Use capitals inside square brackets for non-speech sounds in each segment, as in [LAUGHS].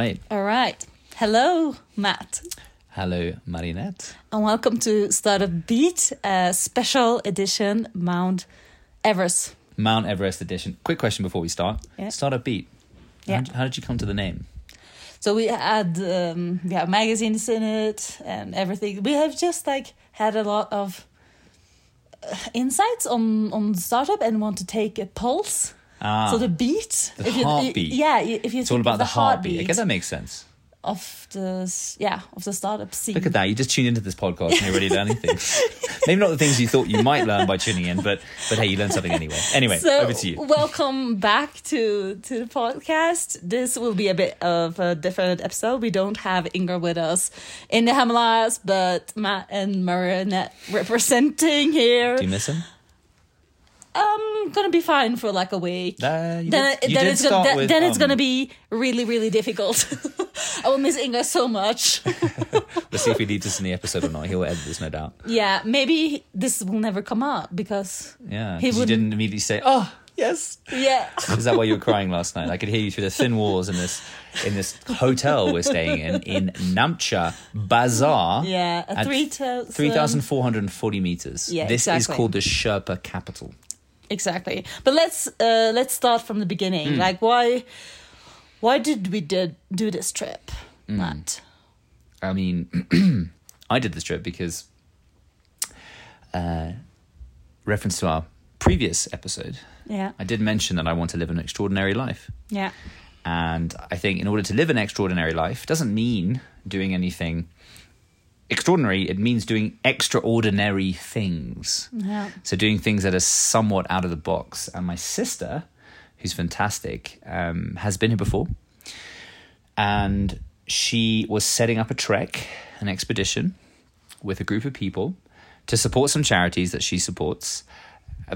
All right. All right. Hello, Matt. Hello, Marinette. And welcome to Startup Beat, a special edition Mount Everest. Mount Everest edition. Quick question before we start. Yeah. Startup Beat. Yeah. How, how did you come to the name? So we had um, we have magazines in it and everything. We have just like had a lot of uh, insights on on startup and want to take a pulse. Ah, so the beat, the you, heartbeat. yeah, if you it's all about the, the heartbeat. I guess that makes sense. of the yeah of the startup scene. Look at that. You just tuned into this podcast and you're ready to learn anything. [LAUGHS] Maybe not the things you thought you might learn by tuning in, but but hey, you learned something anyway. Anyway, So over to you. welcome back to to the podcast. This will be a bit of a different episode. We don't have Ingar with us in the Himalayas, but Matt and Marinette representing here. Do you miss him? I'm gonna be fine for like a week. Uh, then did- then it's gonna then, with, then it's um, gonna be really really difficult. [LAUGHS] I will miss Ingar so much. [LAUGHS] [LAUGHS] Let's see if he leads us in the episode or not. He'll edit this, no doubt. yeah, maybe this will never come up because Yeah. He you didn't immediately say, "Oh, yes." yeah. Is that why you were crying last night? I could hear you through the thin walls in this in this hotel we're staying in in Namche Bazaar. Yeah, three thousand 3,440 meters. Yeah, this is called the Sherpa capital. Exactly but let's uh let's start from the beginning Hmm. like why why did we did do this trip Hmm. matt I mean, [CLEARS THROAT] I did this trip because, uh, reference to our previous episode, yeah I did mention that I want to live an extraordinary life. yeah And I think in order to live an extraordinary life doesn't mean doing anything extraordinary. It means doing extraordinary things. yeah So doing things that are somewhat out of the box. And my sister, who's fantastic, um, has been here before. And she was setting up a trek, an expedition with a group of people to support some charities that she supports.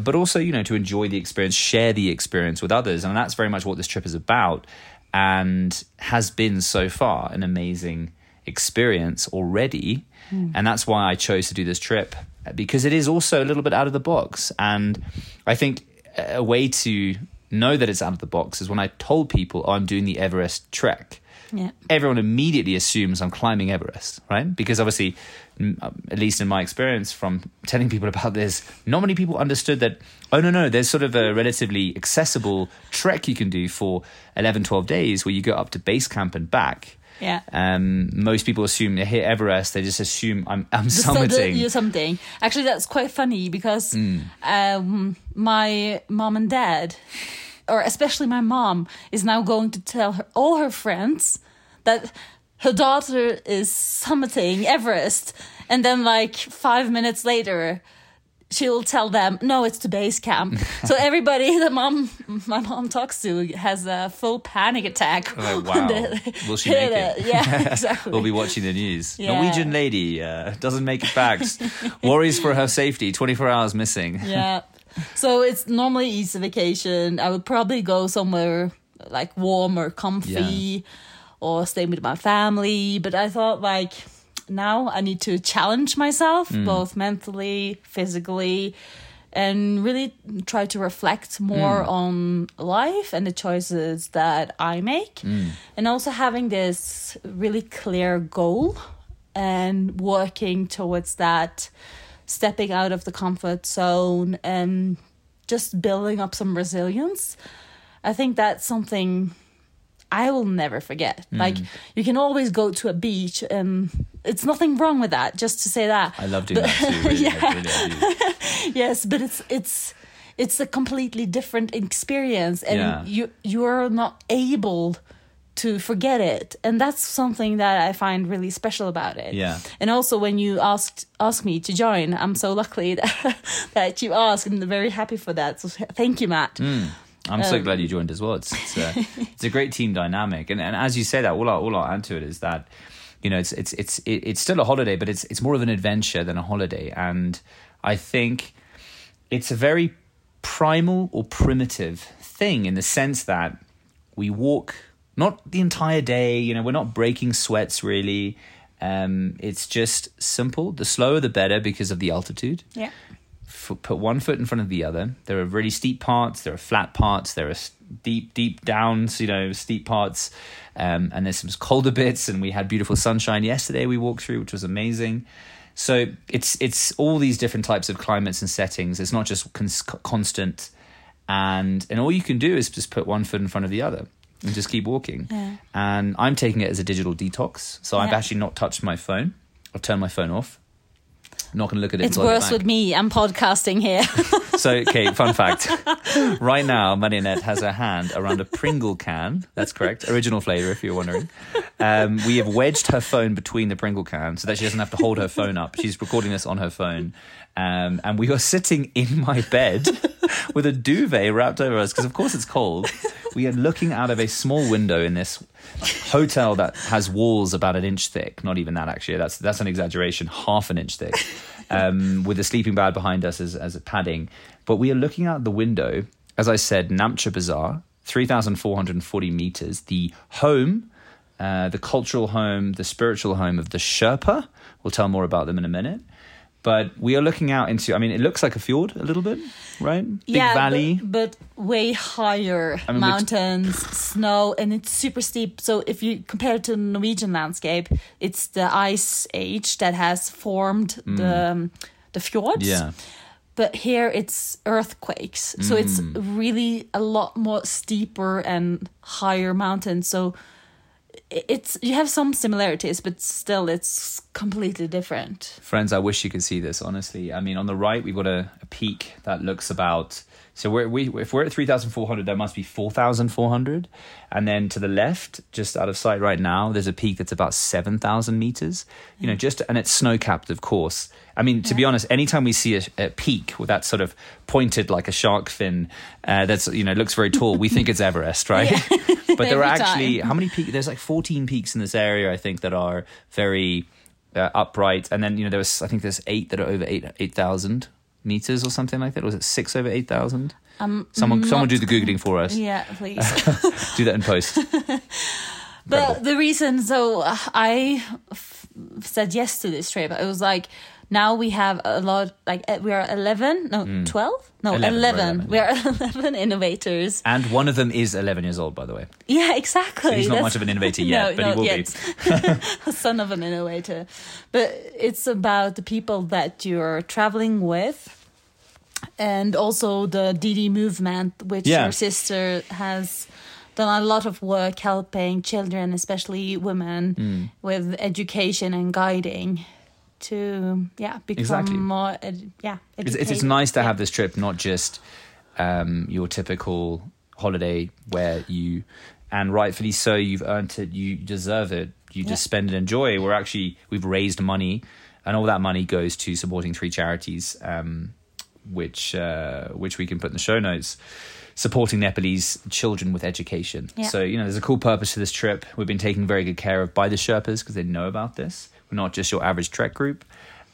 But also, you know, to enjoy the experience, share the experience with others. And that's very much what this trip is about and has been so far an amazing experience already. And that's why I chose to do this trip because it is also a little bit out of the box. And I think a way to know that it's out of the box is when I told people, oh, I'm doing the Everest trek yeah everyone immediately assumes I'm climbing Everest, right? Because obviously, m- uh, at least in my experience from [LAUGHS] telling people about this, not many people understood that, oh, no, no, there's sort of a relatively accessible trek you can do for 11, 12 days where you go up to base camp and back. Yeah Um, most people assume they hit Everest, they just assume I'm, [LAUGHS] I'm The stu- the- summiting. you something actually that's quite funny because Hmm. um my mom and dad or especially my mom is now going to tell her all her friends that her daughter is summiting Everest and then like 5 minutes later she'll tell them no it's to base camp [LAUGHS] so everybody that mom my mom talks to has a full panic attack Oh, [LAUGHS] wow. Will she make it? [LAUGHS] yeah exactly We'll be watching the news. Yeah. Norwegian lady uh, doesn't make it back. Worries for her safety. 24 hours missing. yeah. So it's normally Easter vacation. I would probably go somewhere like warm or comfy or stay with my family. But I thought like now I need to challenge myself mm. both mentally, physically, and really try to reflect more mm. on life and the choices that I make. Mm. And also having this really clear goal and working towards that stepping out of the comfort zone and just building up some resilience. I think that's something I will never forget. Hmm. Like you can always go to a beach and it's nothing wrong with that, just to say that. I love doing that too. Really, [LAUGHS] Yeah. Really, [LAUGHS] yes, but it's it's it's a completely different experience and Yeah. you you're not able to forget it and that's something that i find really special about it Yeah. and also when you asked asked me to join i'm so lucky that, [LAUGHS] that you asked i'm very happy for that so thank you matt hmm. I'm so Um, glad you joined as well. It's it's a, [LAUGHS] it's a great team dynamic, and and as you say that, all I, all I'll add to it is that you know it's it's it's it's still a holiday, but it's it's more of an adventure than a holiday, and I think it's a very primal or primitive thing in the sense that we walk not the entire day. You know, we're not breaking sweats really. Um, it's just simple. The slower, the better because of the altitude yeah f- put one foot in front of the other. There are really steep parts, there are flat parts, there are deep, deep downs, you know, steep parts, um, and there's some colder bits. And we had beautiful sunshine yesterday. We walked through, which was amazing. So it's it's all these different types of climates and settings. It's not just cons- constant, and and all you can do is just put one foot in front of the other and just keep walking. Yeah. And I'm taking it as a digital detox. So I've actually not touched my phone. I've turned my phone off. Not going to look at it. It's until I get worse with me. I'm podcasting here. [LAUGHS] So, okay, fun fact. [LAUGHS] Right now, Marinette has her hand around a Pringle can. That's correct. Original flavour, if you're wondering. Um, we have wedged her phone between the Pringle can so that she doesn't have to hold her phone up. She's recording this on her phone. Um, and we are sitting in my bed [LAUGHS] with a duvet wrapped over us because, of course, it's cold. We are looking out of a small window in this hotel that has walls about an inch thick. Not even that, actually. That's that's an exaggeration. Half an inch thick, um, with a sleeping bag behind us as as a padding. But we are looking out the window. As I said, Namche Bazaar, three thousand four hundred and forty meters. The home, uh, the cultural home, the spiritual home of the Sherpa. We'll tell more about them in a minute. But we are looking out into. I mean, it looks like a fjord a little bit, right? Big yeah, valley. but, but way higher I mean, mountains, snow, and it's super steep. So if you compare it to the Norwegian landscape, it's the ice age that has formed the um, the fjords. Mm. yeah. But here it's earthquakes, so it's Mm. really a lot more steeper and higher mountains. So it's you have some similarities, but still it's completely different. Friends, I wish you could see this. Honestly, I mean, on the right we've got a, a peak that looks about. So we're, we if we're at three thousand four hundred, there must be four thousand four hundred, and then to the left, just out of sight right now, there's a peak that's about seven thousand meters. You know, just and it's snow capped, of course. I mean, to be honest, anytime we see a, a peak with that sort of pointed like a shark fin, uh, that's you know looks very tall, we think it's Everest, right? [LAUGHS] but there are actually time. how many peaks? There's like 14 peaks in this area, I think, that are very uh, upright. And then you know there was I think there's eight that are over eight eight thousand meters or something like that. Or was it six over eight thousand? Um, Someone someone do the googling for us. Yeah, please. [LAUGHS] Do that in post. [LAUGHS] But the reason, so uh, I f- said yes to this trip. It was like now we have a lot, like uh, we are eleven, no, twelve, no, 11, eleven. we're 11, We are [LAUGHS] eleven innovators. And one of them is 11 years old, by the way. Yeah, exactly. he's not That's- much of an innovator [LAUGHS] yet, No, but he will yet. [LAUGHS] Son of an innovator, but it's about the people that you're traveling with. And also the DD movement, which Yeah. your sister has done a lot of work helping children, especially women, Mm. with education and guiding to yeah become Exactly. more yeah. It's, it's, it's nice to have this trip, not just um, your typical holiday where you, and rightfully so, you've earned it, you deserve it, you Yeah. just spend and enjoy. We're actually, we've raised money, and all that money goes to supporting three charities, um, which, uh, which we can put in the show notes. Supporting Nepalese children with education. Yeah. So, you know, there's a cool purpose to this trip. We've been taken very good care of by the Sherpas because they know about this. Not just your average trek group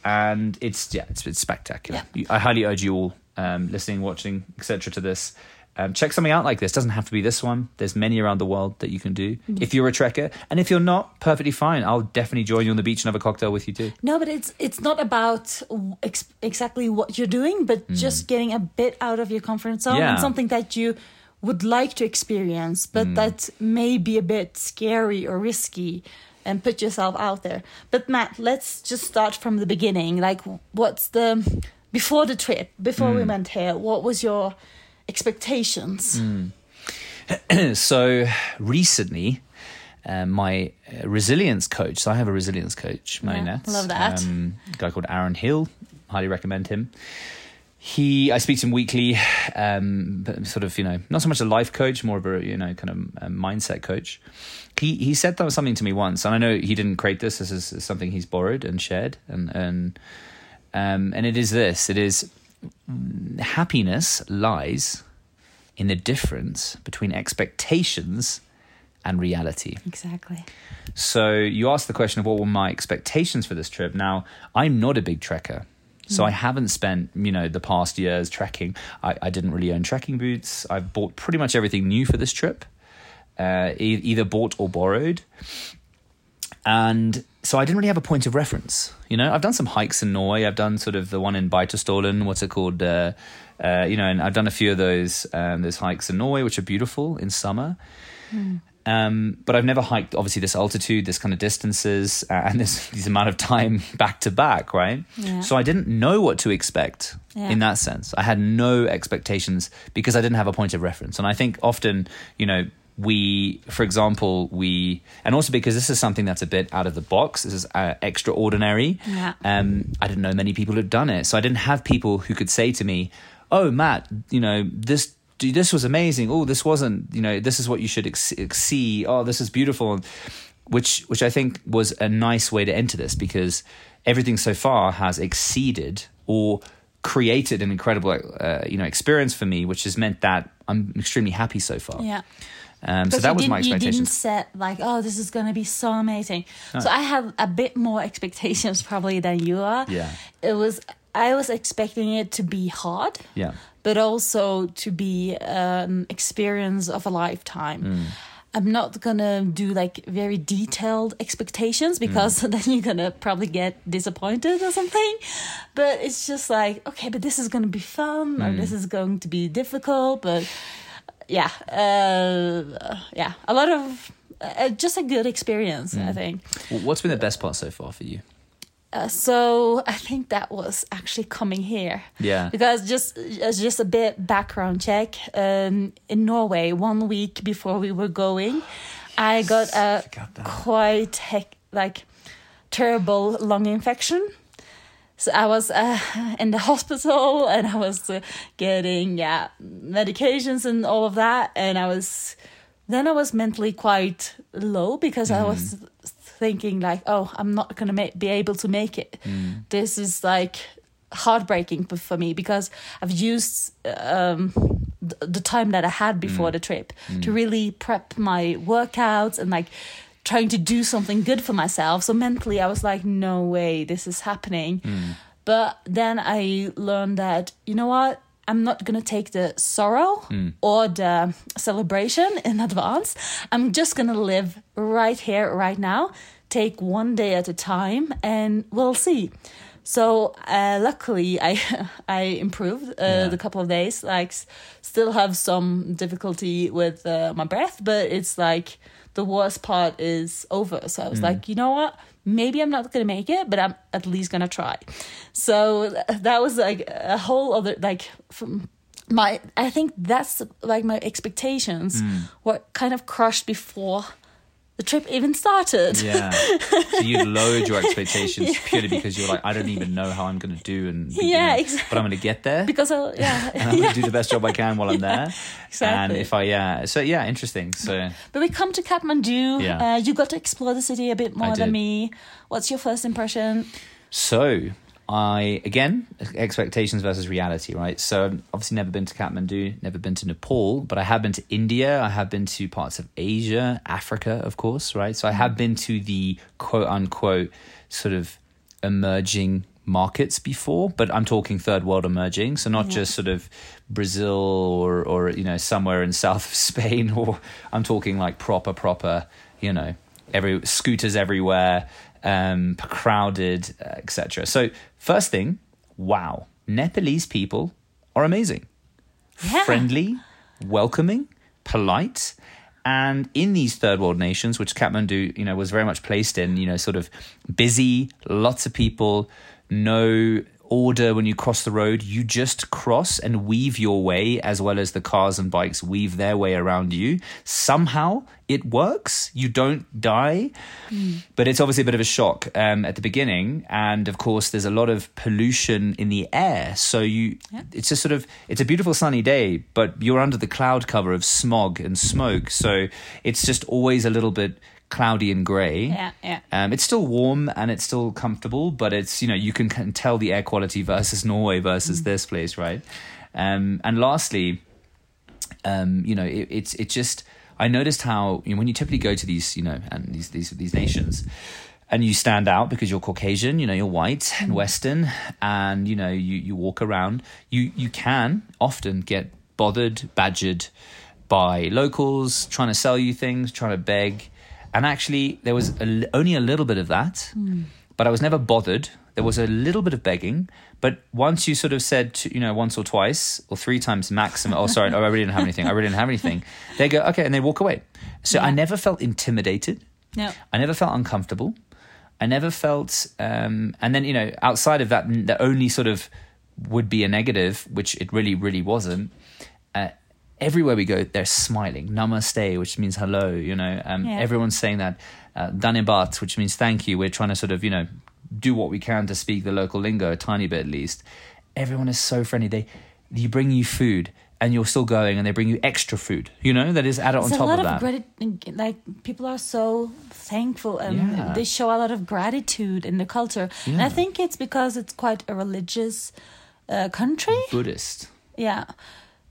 and it's yeah, it's, it's spectacular. You- I highly urge you all um, listening, watching, etc. to this. Um, check something out like this. Doesn't have to be this one. There's many around the world that you can do if you're a trekker, and if you're not, perfectly fine. I'll definitely join you on the beach and have a cocktail with you too. No, but it's it's not about ex- exactly what you're doing, but just getting a bit out of your comfort zone Mm. Yeah. and something that you would like to experience, but Mm. that may be a bit scary or risky. And put yourself out there. But Matt, let's just start from the beginning. Like, what's the before the trip, before Mm. we went here? What was your expectations? Mm. [CLEARS THROAT] so recently, uh, my uh, resilience coach. So I have a resilience coach, Yeah, Marinette. love that. Um, guy called Aaron Hill. Highly recommend him. He, I speak to him weekly. Um, but sort of, you know, not so much a life coach, more of a you know kind of a mindset coach. He he said that was something to me once, and I know he didn't create this. This is something he's borrowed and shared, and and um, and it is this. It is happiness lies in the difference between expectations and reality. Exactly. So you asked the question of what were my expectations for this trip. Now, I'm not a big trekker. So I haven't spent, you know, the past years trekking. I, I didn't really own trekking boots. I've bought pretty much everything new for this trip, uh, e- either bought or borrowed. and so I didn't really have a point of reference. You know, I've done some hikes in Norway. I've done sort of the one in Beitostølen, what's it called? Uh, uh, you know, and I've done a few of those um, those hikes in Norway, which are beautiful in summer. Mm. Um, but I've never hiked obviously this altitude, this kind of distances, uh, and this [LAUGHS] this amount of time back to back, right? Yeah. So I didn't know what to expect Yeah. in that sense. I had no expectations because I didn't have a point of reference, and I think often, you know. We, for example, we, and also because this is something that's a bit out of the box. This is uh, extraordinary. Yeah. Um, I didn't know many people who'd done it, so I didn't have people who could say to me, "Oh, Matt, you know this." This was amazing. Oh, this wasn't. You know, this is what you should ex- see. Oh, this is beautiful. Which, which I think was a nice way to enter this because everything so far has exceeded or created an incredible, uh, you know, experience for me, which has meant that I'm extremely happy so far. Yeah. Um, so that was my didn't- You didn't set like, oh, this is gonna be so amazing. So I have a bit more expectations probably than you are. Yeah. It was. I was expecting it to be hard. Yeah. But also to be an experience of a lifetime. Mm. I'm not gonna do like very detailed expectations because Mm. [LAUGHS] then you're gonna probably get disappointed or something. But it's just like, okay, but this is gonna be fun Mm. or this is going to be difficult. But yeah, uh, yeah, a lot of uh, just a good experience, Mm. I think. What's been the best part so far for you? Uh, so I think that was actually coming here. Yeah. Because just as just a bit background check, um, in Norway, one week before we were going, I got a quite hec- like terrible lung infection. So I was uh, [LAUGHS] in the hospital [LAUGHS] and I was uh, getting yeah medications and all of that, and I was then I was mentally quite low because I was thinking like, oh, I'm not gonna ma- be able to make it. Mm. This is like heartbreaking for me because I've used um, th- the time that I had before mm. the trip to mm. really prep my workouts and like trying to do something good for myself. So mentally, I was like, no way, this is happening. But then I learned that, you know what? I'm not going to take the sorrow or the celebration in advance. I'm just going to live right here, right now, take one day at a time, and we'll see. So uh, luckily, [LAUGHS] I I improved uh, Yeah. the couple of days. Like, still have some difficulty with uh, my breath, but it's like the worst part is over. So I was like, you know what? Maybe I'm not gonna make it, but I'm at least gonna try. So that was like a whole other like from my. I think that's like my expectations mm. were kind of crushed before the trip even started. Yeah. so you [LAUGHS] lowered your expectations purely because you're like, I don't even know how I'm going to do, and you Yeah, know, exactly. but I'm going to get there. Because I'll yeah, [LAUGHS] and I'm going to do the best job I can while I'm [LAUGHS] there. Exactly. And if I, yeah, so yeah, interesting. So But we come to Kathmandu. Yeah. Uh, you got to explore the city a bit more than me. What's your first impression? So I again expectations versus reality, right? So I've obviously never been to Kathmandu, never been to Nepal, but I have been to India. I have been to parts of Asia, Africa, of course, right? So I have been to the quote unquote sort of emerging markets before, but I'm talking third world emerging, so not just sort of Brazil or or you know somewhere in [LAUGHS] south of Spain, or I'm talking like proper proper, you know, every scooters everywhere, um, crowded, uh, etc. So first thing, wow, Nepalese people are amazing, Yeah. friendly, welcoming, polite. And in these third world nations, which Kathmandu, you know, was very much placed in, you know, sort of busy, lots of people, no order when you cross the road. You just cross and weave your way as well as the cars and bikes weave their way around you. Somehow it works. You don't die. But it's obviously a bit of a shock um, at the beginning. And of course, there's a lot of pollution in the air. So you, it's just sort of, it's a beautiful sunny day, but you're under the cloud cover of smog and smoke. So it's just always a little bit cloudy and grey. Yeah, yeah. Um, it's still warm and it's still comfortable, but it's you know you can, can tell the air quality versus Norway versus this place, right? Um, and lastly, um, you know, it, it's it just I noticed how you know, when you typically go to these you know and these these these nations. And you stand out because you're Caucasian, you know, you're white and Western, and you know, you, you walk around. You you can often get bothered, badgered by locals trying to sell you things, trying to beg. And actually, there was a only a little bit of that, but I was never bothered. There was a little bit of begging, but once you sort of said, to, you know, once or twice or three times maximum, oh, sorry, oh, I really didn't have anything. I really didn't have anything. They go, okay, and they walk away. So I never felt intimidated. No. I never felt uncomfortable. I never felt, um, and then you know, outside of that, the only sort of would be a negative, which it really, really wasn't. Uh, everywhere we go, they're smiling. Namaste, which means hello. You know, um, Yeah. everyone's saying that. Uh, Danebat, which means thank you. We're trying to sort of, you know, do what we can to speak the local lingo a tiny bit at least. Everyone is so friendly. They, you bring you food. And you're still going, and they bring you extra food. You know that is added on It's a top lot of of, that. gratitude. Like people are so thankful and Yeah. they show a lot of gratitude in the culture. And I think it's because it's quite a religious uh, country. Buddhist. Yeah,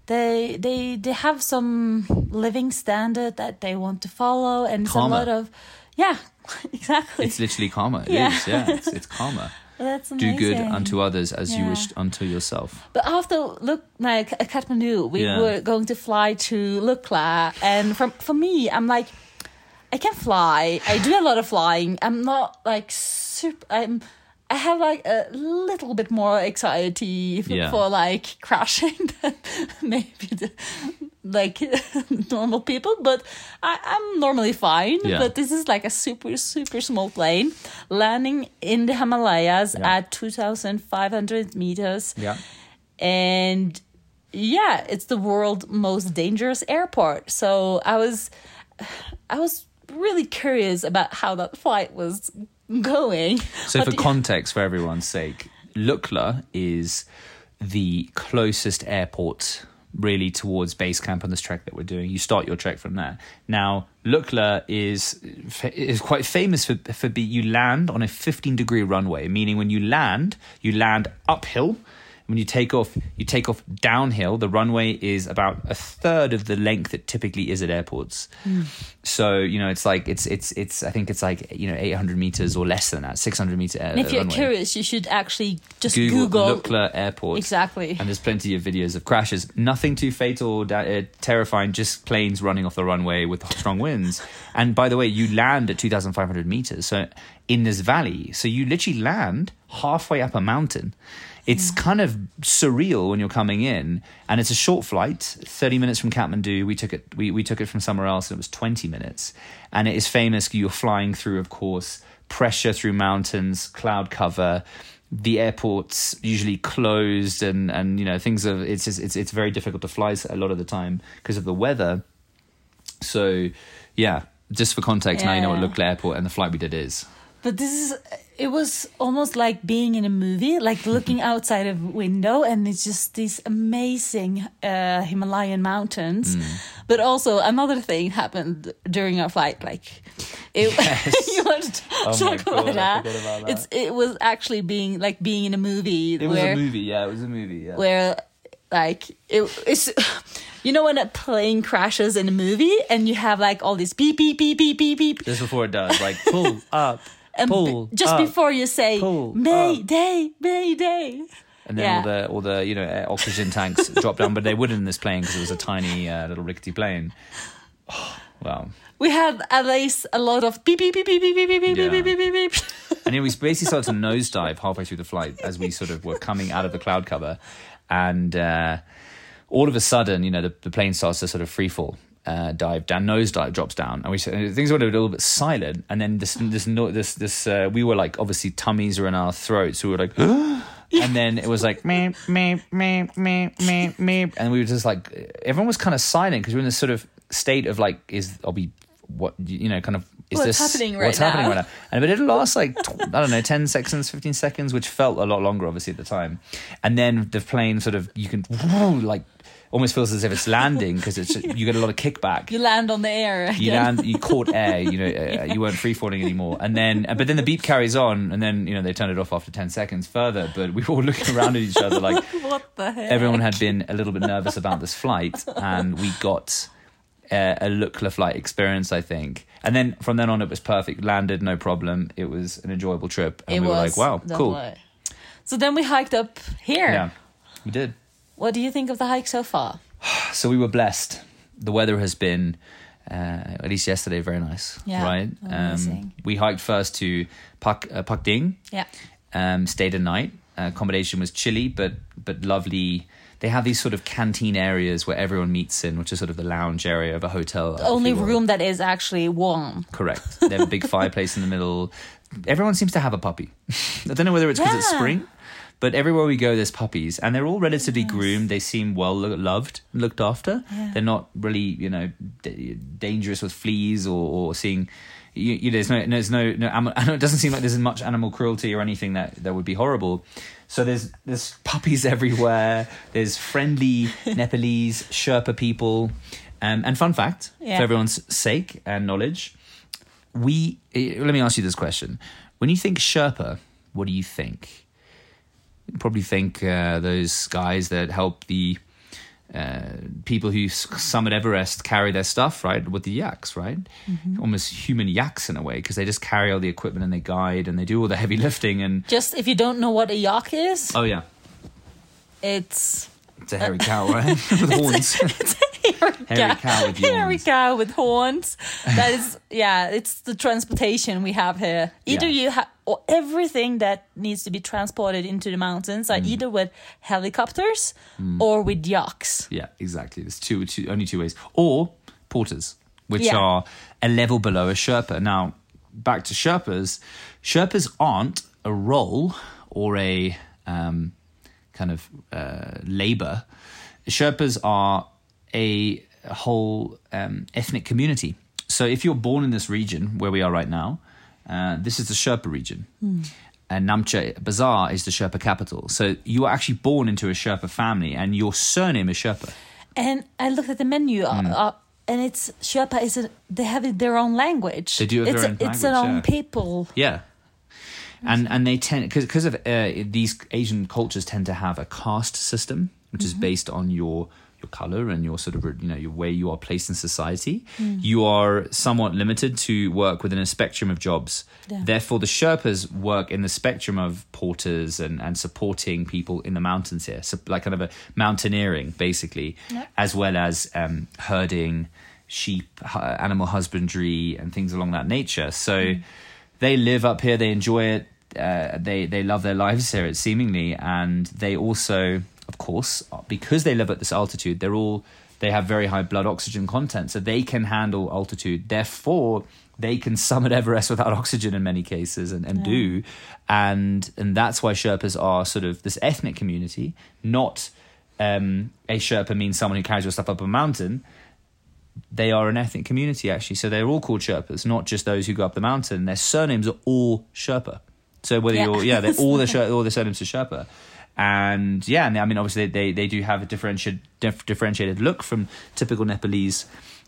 they they they have some living standard that they want to follow, and it's Karma. a lot of yeah, [LAUGHS] exactly. It's literally karma. It is. Yeah. yeah. It's, it's karma. [LAUGHS] That's Do good unto others as you Yeah. wish unto yourself. But after look like at Kathmandu, we Yeah. were going to fly to Lukla, and from for me, I'm like, I can fly. I do a lot of flying. I'm not like super. I'm. I have like a little bit more anxiety for, Yeah. for like crashing [LAUGHS] than maybe the, like [LAUGHS] normal people, but I, I'm normally fine. Yeah. But this is like a super super small plane landing in the Himalayas Yeah. at 2,500 meters Yeah. and yeah it's the world's most dangerous airport so i was i was really curious about how that flight was going So, But for context, for everyone's sake, Lukla is the closest airport really towards base camp on this trek that we're doing. You start your trek from there. Now, Lukla is is quite famous for for be, you land on a 15 degree runway, meaning when you land, you land uphill. When you take off, you take off downhill. The runway is about a third of the length it typically is at airports. So you know, it's like it's it's it's. I think it's like you know, 800 meters or less than that, 600 meter. Uh, and if you're runway. curious you should actually just Google, google, Lukla Airport. Exactly. And there's plenty of videos of crashes. Nothing too fatal or da- uh, terrifying, just planes running off the runway with [LAUGHS] strong winds. And by the way, you land at 2,500 meters. So in this valley. So you literally land halfway up a mountain. It's kind of surreal when you're coming in, and it's a short flight, 30 minutes from Kathmandu. We took it. We, we took it from somewhere else, and it was 20 minutes. And it is famous. You're flying through, of course, pressure through mountains, cloud cover the airport's usually closed and and you know things are it's just, it's it's very difficult to fly a lot of the time because of the weather so yeah just for context now you know what Yeah. Lukla airport and the flight we did is but this is it was almost like being in a movie like [LAUGHS] looking outside a window and it's just these amazing uh, himalayan mountains Mm. but also another thing happened during our flight like it, [LAUGHS] Yes. you want to Oh talk God, about that? about that. it's it was actually being like being in a movie it was a movie yeah it was a movie yeah where like it, it's [SIGHS] you know when a plane crashes in a movie and you have like all this beep beep beep beep beep beep just before it does like pull [LAUGHS] up and pull just up. before you say pull Mayday, Mayday. and then Yeah. all the all the you know oxygen tanks [LAUGHS] drop down but they wouldn't in this plane because it was a tiny uh, little rickety plane [SIGHS] wow We had at least a lot of beep beep beep beep beep beep beep beep Yeah. beep beep beep beep. [LAUGHS] And then we basically started to nosedive halfway through the flight as we sort of were coming out of the cloud cover. And uh, all of a sudden, you know, the, the plane starts to sort of free fall. Uh, dive down, nosedive drops down, and we s- things went a little bit silent. And then this, this, this, this, uh, we were like, obviously, tummies are in our throats, so we were like, [GASPS] and then it was like, me, me, me, me, me, me, and we were just like, everyone was kind of silent because we we're in this sort of state of like, is I'll be what you know, kind of is What's this happening right what's happening right now? And but it last like tw- I don't know, ten seconds, fifteen seconds, which felt a lot longer, obviously at the time. And then the plane sort of you can [LAUGHS] like almost feels as if it's landing because it's [LAUGHS] you get a lot of kickback. You land on the air. You land, you caught [LAUGHS] air. You know, uh, you weren't free falling anymore. And then, but then the beep carries on, and then you know they turned it off after ten seconds further. But we were all looking around at each other like [LAUGHS] What the heck? everyone had been a little bit nervous about this flight, and we got uh, a Lukla flight experience, I think. And then from then on, it was perfect. Landed, no problem. It was an enjoyable trip, and It we were like, "Wow, cool." So then we hiked up here. Yeah, we did. What do you think of the hike so far? [SIGHS] So we were blessed. The weather has been Uh, at least yesterday, very nice. Yeah, right. amazing. we hiked first to Pak uh, Phakding. Yeah. Um, stayed a night. Uh, accommodation was chilly, but but lovely. They have these sort of canteen areas where everyone meets in, which is sort of the lounge area of a hotel. The only room that is actually warm. Correct. They have a big [LAUGHS] fireplace in the middle. Everyone seems to have a puppy. [LAUGHS] I don't know whether it's because it's spring, but everywhere we go, there's puppies, and they're all relatively groomed. They seem well lo- loved, looked after. Yeah. They're not really, you know, d- dangerous with fleas or, or seeing. You, you, there's no, there's no, no. [LAUGHS] it doesn't seem like there's much animal cruelty or anything that that would be horrible. So there's there's puppies [LAUGHS] everywhere. There's friendly [LAUGHS] Nepalese Sherpa people. Um, and fun fact Yeah. for everyone's sake and knowledge, we eh, let me ask you this question: When you think Sherpa, what do you think? Probably think uh, those guys that help the uh, people who summit Everest carry their stuff, right, with the yaks, right? Almost human yaks in a way, because they just carry all the equipment and they guide and they do all the heavy [LAUGHS] lifting. And Just if you don't know what a yak is, oh yeah, it's it's a hairy [LAUGHS] cow, right, [LAUGHS] with horns. hairy, Hairy cow with hairy cow with horns. That is, yeah, it's the transportation we have here. Either Yeah. you have, or everything that needs to be transported into the mountains Mm. are either with helicopters or with yaks. Yeah, exactly. There's two, two, only two ways. Or porters, which Yeah. are a level below a Sherpa. Now, back to Sherpas. Sherpas aren't a role or a um, kind of uh, labor. Sherpas are a whole um, ethnic community. So if you're born in this region where we are right now, uh, this is the Sherpa region. And Namche Bazaar is the Sherpa capital. So you are actually born into a Sherpa family and your surname is Sherpa. And I looked at the menu, Mm. uh, and it's Sherpa is a, they have it- their own language. They do have it's their a, own It's their language, own yeah. people. Yeah. And and they tend because because of uh, these Asian cultures tend to have a caste system, which is based on your your color and your sort of you know your where you are placed in society. You are somewhat limited to work within a spectrum of jobs. Yeah. Therefore, the Sherpas work in the spectrum of porters and and supporting people in the mountains here, so like kind of a mountaineering basically, Yeah. as well as um, herding sheep, animal husbandry, and things along that nature. So they live up here, they enjoy it, uh, they they love their lives here, seemingly, and they also, of course, because they live at this altitude, they're all they have very high blood oxygen content, so they can handle altitude. Therefore, they can summit [LAUGHS] Everest without oxygen in many cases, and, and do, and and that's why Sherpas are sort of this ethnic community, not. Um, a Sherpa means someone who carries your stuff up a mountain they are an ethnic community actually. So they're all called Sherpas, not just those who go up the mountain. Their surnames are all Sherpa. So whether Yeah. you're yeah, they're [LAUGHS] all the Sher- all the surnames are Sherpa. And yeah, and I mean obviously they they do have a differentiated dif- differentiated look from typical Nepalese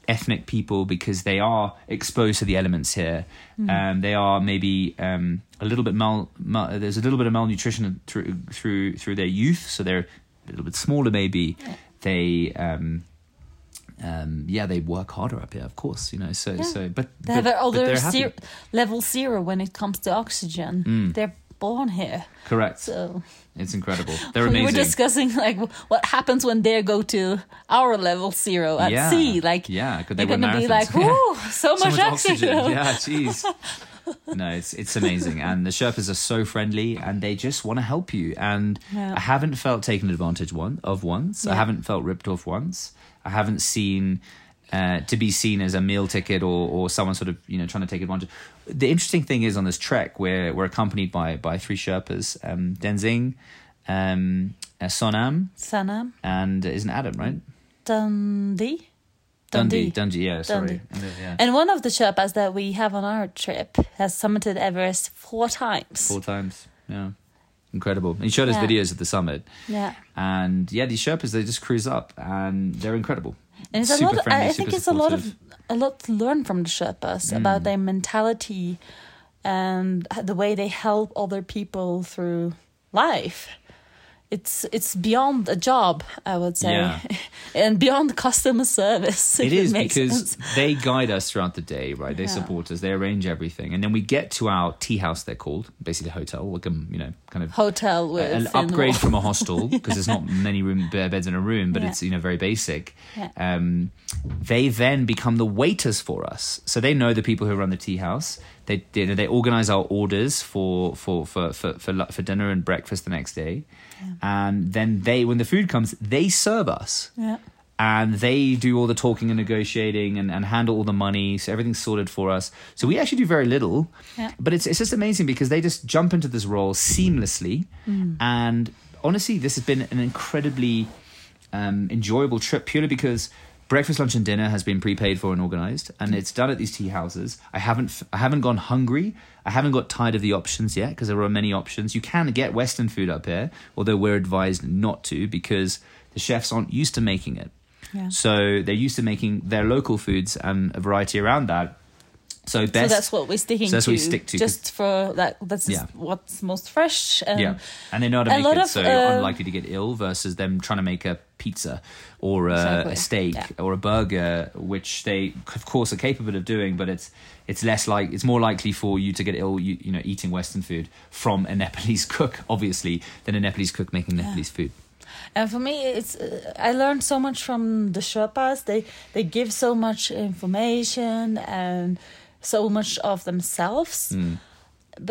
ethnic people because they are exposed to the elements here. Um, they are maybe um, a little bit mal, mal there's a little bit of malnutrition through through through their youth, so they're a little bit smaller maybe. They um, um, yeah, they work harder up here, of course, you know. So, Yeah. so, but They but, have but other they're happy. zero, level zero when it comes to oxygen. Mm. They're born here, Correct. so It's incredible. They're we were discussing like what happens when they go to our level zero at yeah. sea. Like yeah, could they they're gonna be like, "Whoo, [LAUGHS] so, so much, oxygen!" oxygen. yeah, [LAUGHS] jeez. No, it's it's amazing, and the Sherpas are so friendly, and they just want to help you. And Yeah. I haven't felt taken advantage one of once. I haven't felt ripped off once. I haven't seen uh, to be seen as a meal ticket or or someone sort of you know trying to take advantage. The interesting thing is on this trek, we're we're accompanied by by three Sherpas, um, Denzing, um, uh, Sonam, Sanam, and isn't Adam right? Dundee, Dundee, Dundee, yeah, sorry, Dundee. And, uh, yeah. And one of the Sherpas that we have on our trip has summited Everest four times. four times. Yeah, incredible. He showed us Yeah. videos of the summit, Yeah. and yeah, these Sherpas they just cruise up, and they're incredible. And it's a lot. Of, friendly, I I think it's a lot of a lot to learn from the Sherpas about their mentality and the way they help other people through life. It's it's beyond a job, I would say, Yeah. [LAUGHS] and beyond customer service. It is makes because sense. they guide us throughout the day, right? They Yeah. support us, they arrange everything, and then we get to our tea house. They're called basically a hotel, like a you know kind of hotel with an upgrade from a hostel [LAUGHS] because there's not many room bare beds in a room, but Yeah. it's you know very basic. Yeah. Um, they then become the waiters for us, so they know the people who run the tea house. They they, they organize our orders for for for for for, for dinner and breakfast the next day, and then they when the food comes, they serve us. Yeah. and they do all the talking and negotiating and, and handle all the money. So everything's sorted for us. So we actually do very little. Yeah. but it's, it's just amazing because they just jump into this role seamlessly. And honestly this has been an incredibly um, enjoyable trip purely because breakfast lunch and dinner has been prepaid for and organized and it's done at these tea houses i haven't i haven't gone hungry i haven't got tired of the options yet because there are many options you can get western food up here although we're advised not to because the chefs aren't used to making it Yeah. so they're used to making their local foods and a variety around that. So best. so that's what we're sticking so that's to. what we stick to, Just for that, that's Yeah. what's most fresh. And yeah, and they know how to a make lot it, of, so you're uh, unlikely to get ill versus them trying to make a pizza or a, Exactly. a steak Yeah. or a burger, which they of course are capable of doing, but it's it's less like it's more likely for you to get ill, you, you know, eating Western food from a [LAUGHS] Nepalese cook, obviously, than a Nepalese cook making Nepalese food. And for me, it's uh, I learned so much from the Sherpas. They they give so much information and so much of themselves, Mm.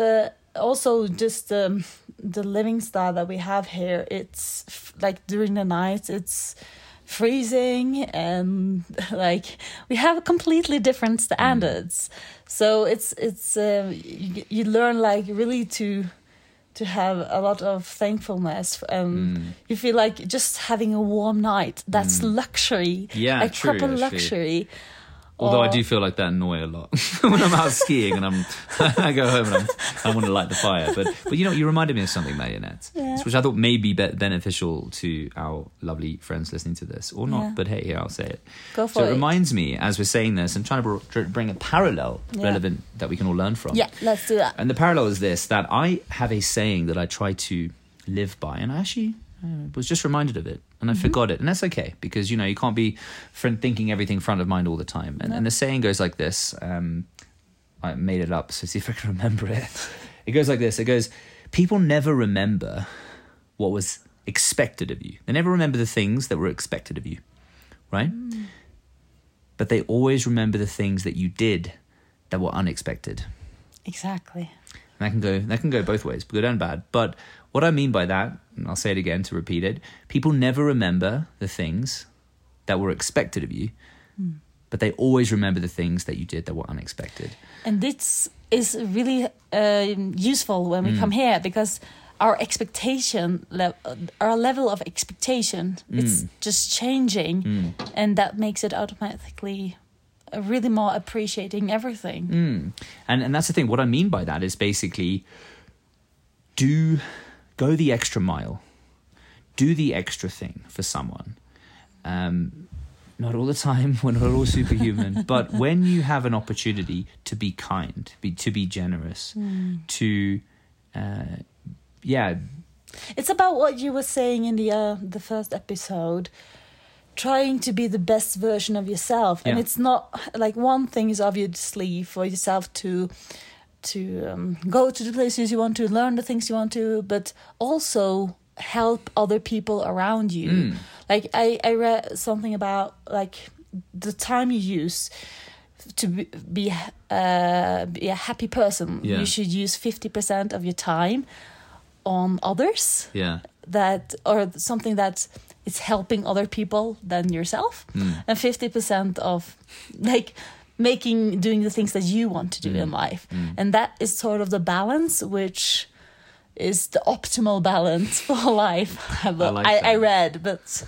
but also just um, the living style that we have here. It's f- like during the night, it's freezing and [LAUGHS] like we have completely different standards. So it's it's uh, you, you learn like really to to have a lot of thankfulness and Mm. you feel like just having a warm night that's luxury Yeah, a true, proper actually. Although I do feel like that annoy a lot [LAUGHS] when I'm out skiing and I'm [LAUGHS] I go home and I'm, I want to light the fire. But but you know you reminded me of something, Marinette, Yeah. which I thought may be, be beneficial to our lovely friends listening to this or not. Yeah. But hey, here I'll say it. go So for it it reminds me as we're saying this and trying to br- bring a parallel Yeah. relevant that we can all learn from. yeah let's do that And the parallel is this that I have a saying that I try to live by, and I actually uh, was just reminded of it, and I forgot it. And that's okay, because, you know, you can't be front thinking everything front of mind all the time. And, and the saying goes like this um, I made it up, so see if I can remember it. It goes like this it goes, People never remember what was expected of you, they never remember the things that were expected of you, right? But they always remember the things that you did that were unexpected. exactly And that can go that can go both ways, good and bad. But what I mean by that, and I'll say it again to repeat it, people never remember the things that were expected of you, but they always remember the things that you did that were unexpected. and this is really um useful when Mm. we come here because our expectation le- our level of expectation it's Mm. just changing and that makes it automatically uh, really more appreciating everything Mm. And and that's the thing. What I mean by that is basically do go the extra mile, do the extra thing for someone. Um, not all the time. [LAUGHS] We're not all superhuman, [LAUGHS] but when you have an opportunity to be kind, be to be generous, to uh, yeah, It's about what you were saying in the uh, the first episode, trying to be the best version of yourself, and Yeah. it's not like one thing is obviously for yourself to to um, go to the places you want to, learn the things you want to, but also help other people around you. Mm. Like I I read something about like the time you use to be be, uh, be a happy person. Yeah. You should use fifty percent of your time on others yeah, that or something that is helping other people than yourself Mm. and 50% of like making doing the things that you want to do in life. Mm. and that is sort of the balance which is the optimal balance [LAUGHS] for life. [LAUGHS] But like I, I read but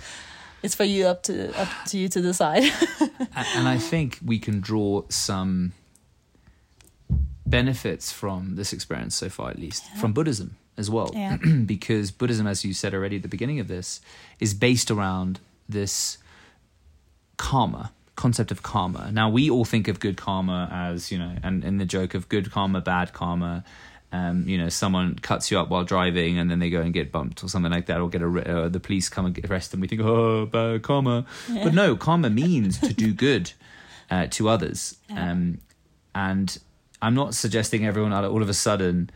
it's for you up to up to you to decide. And I think we can draw some benefits from this experience so far, at least from Buddhism as well, Yeah. [CLEARS THROAT] because Buddhism, as you said already at the beginning of this, is based around this karma concept of karma. Now we all think of good karma as you know, and, in the joke of good karma, bad karma. Um, you know, someone cuts you up while driving, and then they go and get bumped or something like that, or get a uh, the police come and arrest them. We think, oh, bad karma, Yeah. but no, karma means to do good uh, to others. Yeah. Um, and I'm not suggesting everyone all all of a sudden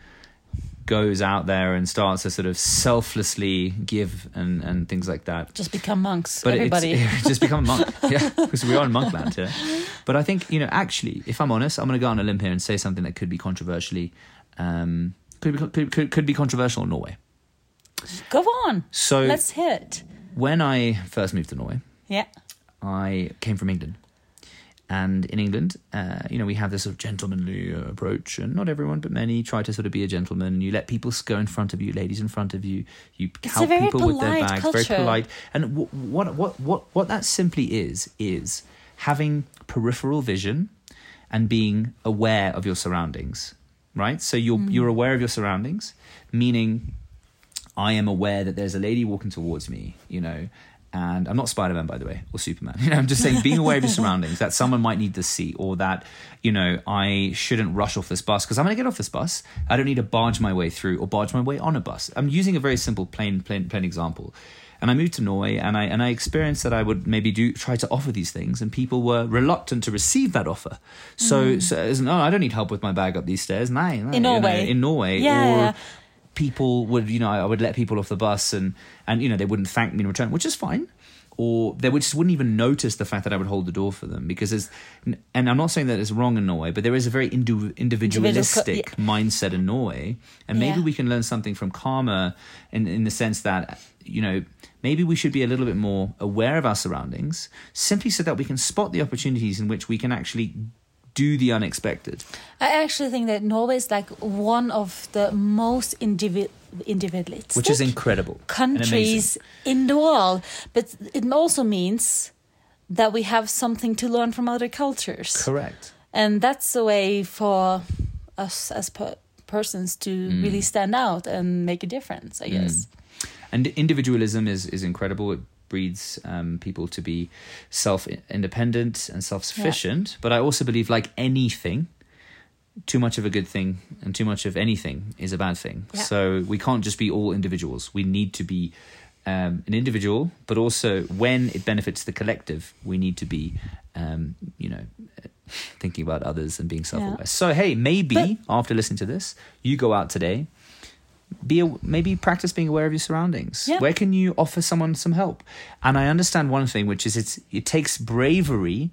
goes out there and starts to sort of selflessly give and, and things like that. Just become monks, But everybody. [LAUGHS] it's just become a monk, [LAUGHS] yeah, because we are in monkland here. But I think you know, actually, if I'm honest, I'm going to go on a limb here and say something that could be controversially, um, could be could, could, could be controversial in Norway. Go on. So Let's hit. when I first moved to Norway, Yeah. I came from England. And in England, uh, you know, we have this sort of gentlemanly uh, approach, and not everyone, but many try to sort of be a gentleman. You let people go in front of you, ladies in front of you. You help people with their bags, culture. very polite. And w- what what what what that simply is is having peripheral vision and being aware of your surroundings, right? So you're Mm. you're aware of your surroundings, meaning I am aware that there's a lady walking towards me, you know, and I'm not Spider Man, by the way, or Superman. [LAUGHS] You know, I'm just saying being aware of your surroundings, that someone might need to see, or that, you know, I shouldn't rush off this bus because I'm going to get off this bus. I don't need to barge my way through or barge my way on a bus. I'm using a very simple, plain, plain, plain example. And I moved to Norway, and I and I experienced that I would maybe do try to offer these things, and people were reluctant to receive that offer. So, mm. so as, no, oh, I don't need help with my bag up these stairs. No, no, In you know, Norway. in Norway, Yeah, or yeah. People would you know I would let people off the bus and and you know they wouldn't thank me in return, which is fine. Or they would just wouldn't even notice the fact that I would hold the door for them because there's, and I'm not saying that it's wrong in Norway, but there is a very indiv- individualistic mindset in Norway, and maybe Yeah. we can learn something from karma in in the sense that you know maybe we should be a little bit more aware of our surroundings, simply so that we can spot the opportunities in which we can actually do the unexpected. I actually think that Norway is like one of the most individual individualistic Which is incredible. countries in the world. But it also means that we have something to learn from other cultures. Correct. And that's a way for us as per- persons to Mm. really stand out and make a difference, I guess. and individualism is is incredible it breeds um, people to be self independent and self sufficient but i also believe like anything too much of a good thing and too much of anything is a bad thing. Yeah. so we can't just be all individuals. We need to be um, an individual but also when it benefits the collective we need to be um, you know thinking about others and being self-aware. Yeah. so hey maybe But- after listening to this you go out today be a, maybe practice being aware of your surroundings. Yeah. Where can you offer someone some help? And I understand one thing, which is it's it takes bravery,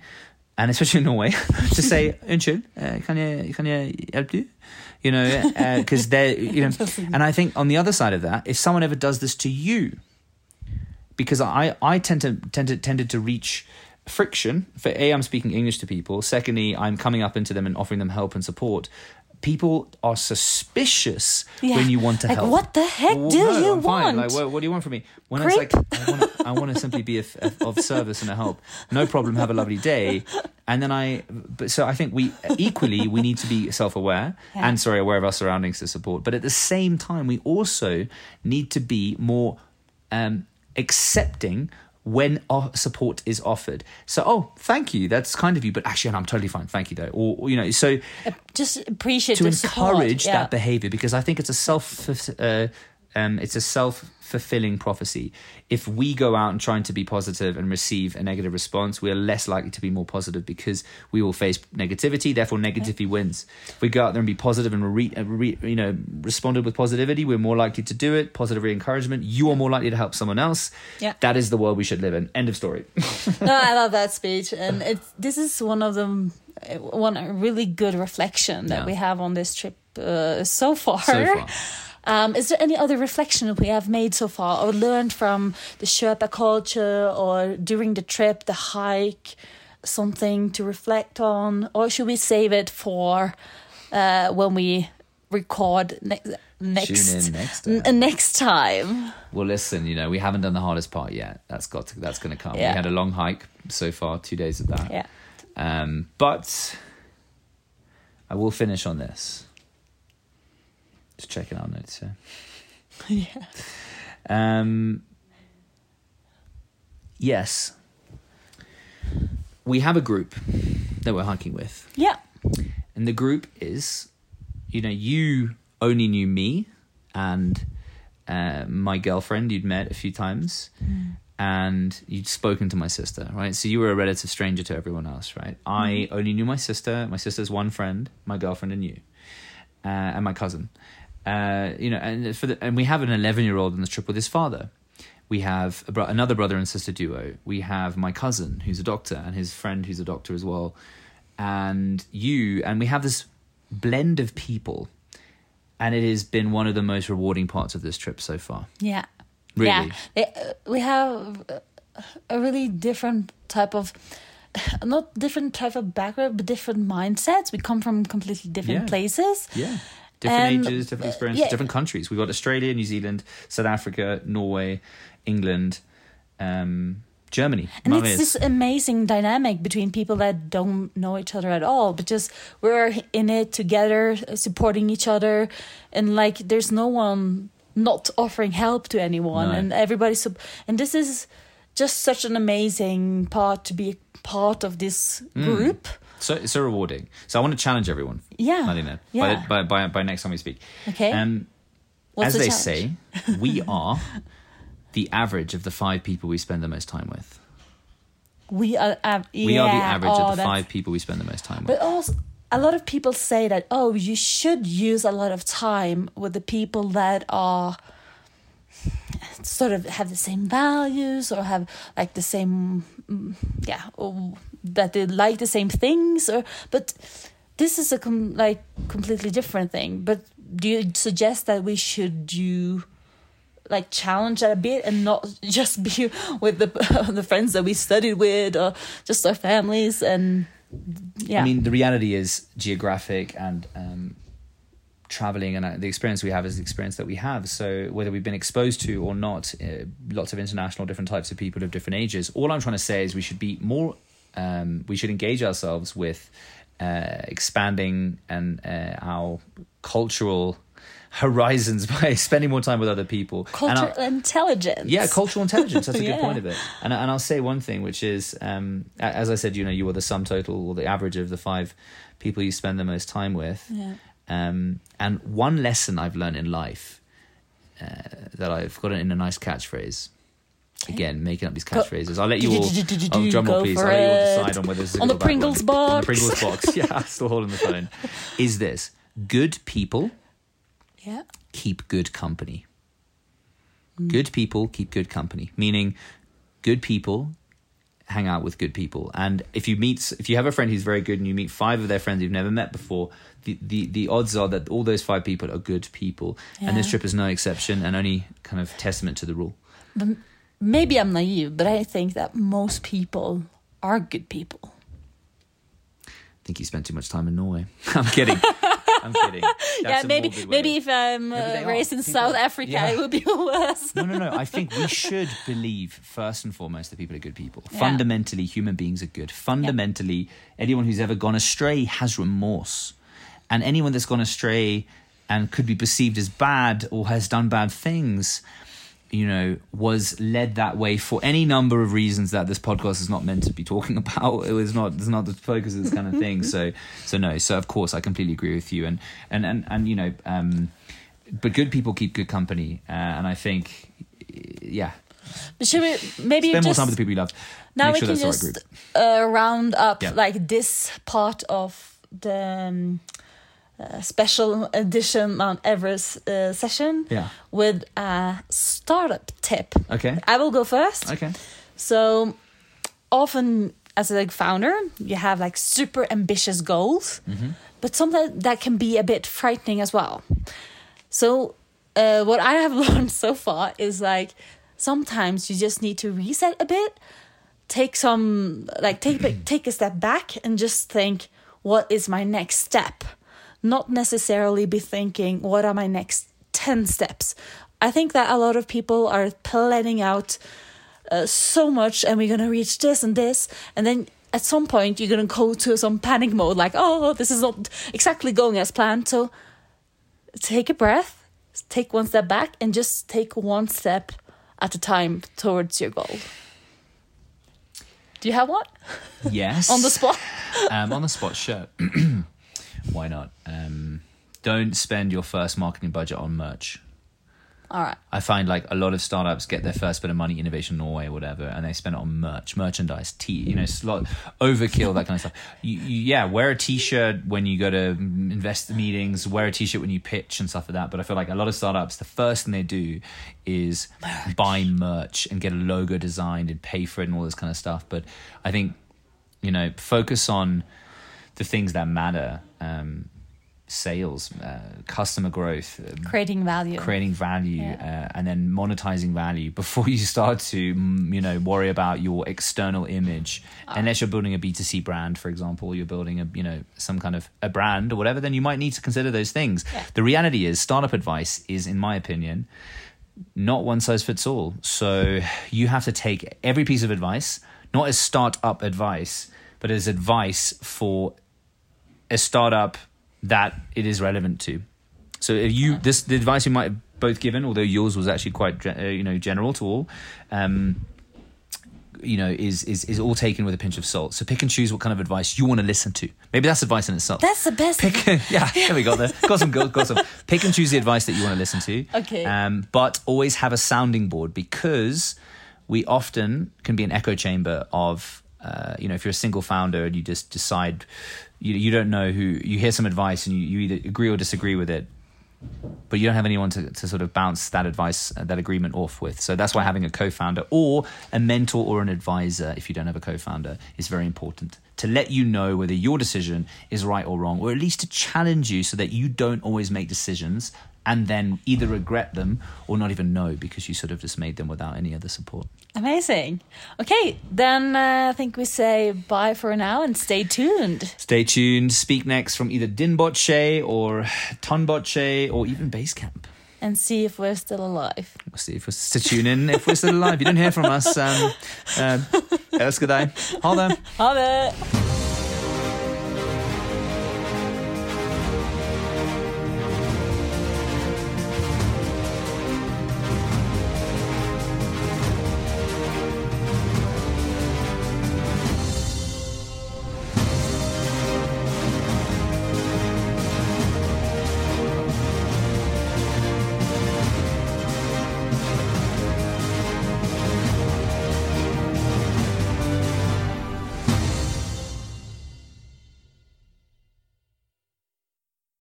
and especially in Norway, [LAUGHS] to say, [LAUGHS] "Unnskyld, uh, kan jeg kan jeg hjelpe du?" You know, because [LAUGHS] they're you know, and I think on the other side of that, if someone ever does this to you, because I I tend to tend to tended to reach friction. For a, I'm speaking English to people. Secondly, I'm coming up into them and offering them help and support. People are suspicious Yeah. when you want to Like, help. what the heck Well, do no, you I'm fine. want? Like, what, what do you want from me? When Creep. it's like, I want, to, I want to simply be of, of, of service and a help. No problem. Have a lovely day. And then I, but so I think we equally we need to be self-aware Yeah. and sorry aware of our surroundings to support. But at the same time, we also need to be more um, accepting when support is offered. So, oh, thank you. That's kind of you, but actually, I'm totally fine. Thank you, though. Or, or, you know, so Uh, Just appreciate to the support. encourage Yeah. that behavior because I think it's a self uh, um, it's a self fulfilling prophecy. If we go out and trying to be positive and receive a negative response, we are less likely to be more positive because we will face negativity. Therefore, negativity wins. If we go out there and be positive and re, uh, re, you know responded with positivity, we're more likely to do it. Positive encouragement. You are more likely to help someone else. Yeah. That is the world we should live in. End of story. [LAUGHS] no, I love that speech, and it's this is one of them, one really good reflection that Yeah. we have on this trip uh, so far. So far. [LAUGHS] Um, is there any other reflection we have made so far, or learned from the Sherpa culture, or during the trip, the hike, something to reflect on, or should we save it for uh, when we record ne- next next n- time. next time? Well, listen, you know, we haven't done the hardest part yet. That's got to, that's going to come. Yeah. We had a long hike so far, two days of that. Yeah. Um, but I will finish on this. Just checking our notes here. [LAUGHS] yeah. Um, yes, we have a group that we're hiking with, Yeah. and the group is, you know, you only knew me and uh, my girlfriend you'd met a few times and you'd spoken to my sister right? So you were a relative stranger to everyone else right? I only knew my sister. My sister's one friend my girlfriend and you uh, and my cousin uh, you know and for the, and we have an 11 year old on this trip with his father we have a bro- another brother and sister duo we have my cousin who's a doctor and his friend who's a doctor as well and you and we have this blend of people and it has been one of the most rewarding parts of this trip so far Yeah. Really? Yeah. Uh, we have uh, a really different type of [LAUGHS] not different type of background but different mindsets. We come from completely different Yeah. places. yeah different Um, ages different experiences yeah. different countries we've got australia new zealand south africa norway england um, germany And it's this amazing dynamic between people that don't know each other at all, but just we're in it together, supporting each other, and like there's no one not offering help to anyone, No. and everybody's. And this is just such an amazing part to be part of this Mm. So it's so rewarding so i want to challenge everyone Yeah. Marinette, Yeah. by, by, by, by next time we speak Okay. um, What's as the they challenge? say we [LAUGHS] are the average of the five people we spend the most time with we are. av- we are the average oh, of the five people we spend the most time with But also, a lot of people say that oh, you should use a lot of time with the people that are sort of have the same values or have like the same, mm, yeah, that they like the same things. Or but this is a com- like completely different thing. But do you suggest that we should do? like challenge that a bit and not [LAUGHS] just be with the [LAUGHS] the friends that we studied with or just our families and yeah I mean, the reality is geographic and um, traveling, and uh, the experience we have is the experience that we have. So whether we've been exposed to or not, uh, lots of international, different types of people of different ages. All I'm trying to say is we should be more. Um, we should engage ourselves with uh, expanding and uh, our cultural horizons [LAUGHS] by spending more time with other people. Cultural intelligence yeah, cultural intelligence. That's a good [LAUGHS] point of it. And and I'll say one thing, which is, um, as I said, you know, you are the sum total or the average of the five people you spend the most time with. yeah Um, and one lesson I've learned in life uh, that I've got it in a nice catchphrase. Again, making up these catchphrases. I'll let you all. Oh, drum roll, please. I'll let you all decide on whether this is a On the or bad one. Pringles On box. the Pringles box. [LAUGHS] Yeah, still holding the phone. Is this good people yeah keep good company. Good people keep good company, meaning good people hang out with good people. And if you meet, if you have a friend who's very good and you meet five of their friends you've never met before, the, the, the odds are that all those five people are good people. And this trip is no exception and only kind of testament to the rule. but maybe i'm naive but i think that most people are good people I think you spent too much time in Norway. [LAUGHS] I'm kidding. I'm kidding. [LAUGHS] That's yeah maybe maybe if i'm uh, raised in People- south africa yeah. it would be [LAUGHS] worse No, no, no. I think we should believe first and foremost that people are good people. Yeah. Fundamentally, human beings are good. Fundamentally, anyone who's ever gone astray has remorse. And anyone that's gone astray and could be perceived as bad or has done bad things, you know, was led that way for any number of reasons that this podcast is not meant to be talking [LAUGHS] about. It was not, it's not the focus of this kind of thing. So, so no. So of course, I completely agree with you. And and and and you know, um, but good people keep good company, uh, and I think, yeah, should we maybe spend more time with the people you love. now Make we sure can the right just uh, round up Yeah. like this part of the um, uh, special edition Mount Everest uh, session Yeah. with a startup tip. Okay. I will go first. Okay. So often as a like, founder, you have like super ambitious goals, Mm-hmm. but sometimes that can be a bit frightening as well. So uh, what I have [LAUGHS] learned so far is like sometimes you just need to reset a bit, take some like take [CLEARS THROAT] take a step back and just think what is my next step, not necessarily be thinking what are my next ten steps. I think that a lot of people are planning out uh, so much and we're gonna reach this and this and then at some point you're gonna go to some panic mode like oh this is not exactly going as planned so take a breath take one step back and just take one step at a time towards your goal do you have one Yes. [LAUGHS] on the spot um, on the spot, sure. [CLEARS THROAT] Why not? Um, don't spend your first marketing budget on merch. All right. I find like a lot of startups get their first bit of money, Innovation Norway or whatever, and they spend it on merch, merchandise, tea, you know, slot, overkill, that kind of stuff. You, you, yeah, wear a t-shirt when you go to investor meetings, wear a t-shirt when you pitch and stuff like that. But I feel like a lot of startups, the first thing they do is merch. buy merch and get a logo designed and pay for it and all this kind of stuff. But I think, you know, focus on the things that matter. Um, sales, uh, customer growth, um, creating value, creating value, yeah. uh, and then monetizing value before [LAUGHS] you start to mm, you know worry about your external image. Uh, Unless you're building a B two C brand, for example, you're building a you know some kind of a brand or whatever, then you might need to consider those things. Yeah. The reality is, startup advice is, in my opinion. Not one size fits all. So you have to take every piece of advice, not as startup advice, but as advice for a startup that it is relevant to. So if you this the advice you might have both given, although yours was actually quite uh, you know general to all, um, you know, is is is all taken with a pinch of salt. So pick and choose what kind of advice you want to listen to. Maybe that's advice in itself. That's the best. Pick, [LAUGHS] yeah, there we go. There, got some, got, got some. Pick and choose the advice that you want to listen to. Okay. Um, but always have a sounding board because we often can be an echo chamber of uh, you know, if you're a single founder and you just decide, you, you don't know who, you hear some advice and you, you either agree or disagree with it, but you don't have anyone to, to sort of bounce that advice, uh, that agreement off with. So that's why having a co founder or a mentor or an advisor, if you don't have a co founder, is very important to let you know whether your decision is right or wrong, or at least to challenge you so that you don't always make decisions and then either regret them or not even know because you sort of just made them without any other support. Amazing. Okay, then uh, I think we say bye for now and stay tuned. Stay tuned. Speak next from either Dingboche or Tengboche or even Basecamp. And see if we're still alive. We'll see if we're to tune in if we're still alive. You don't hear from us, um, uh, good day. Ha det. Ha det.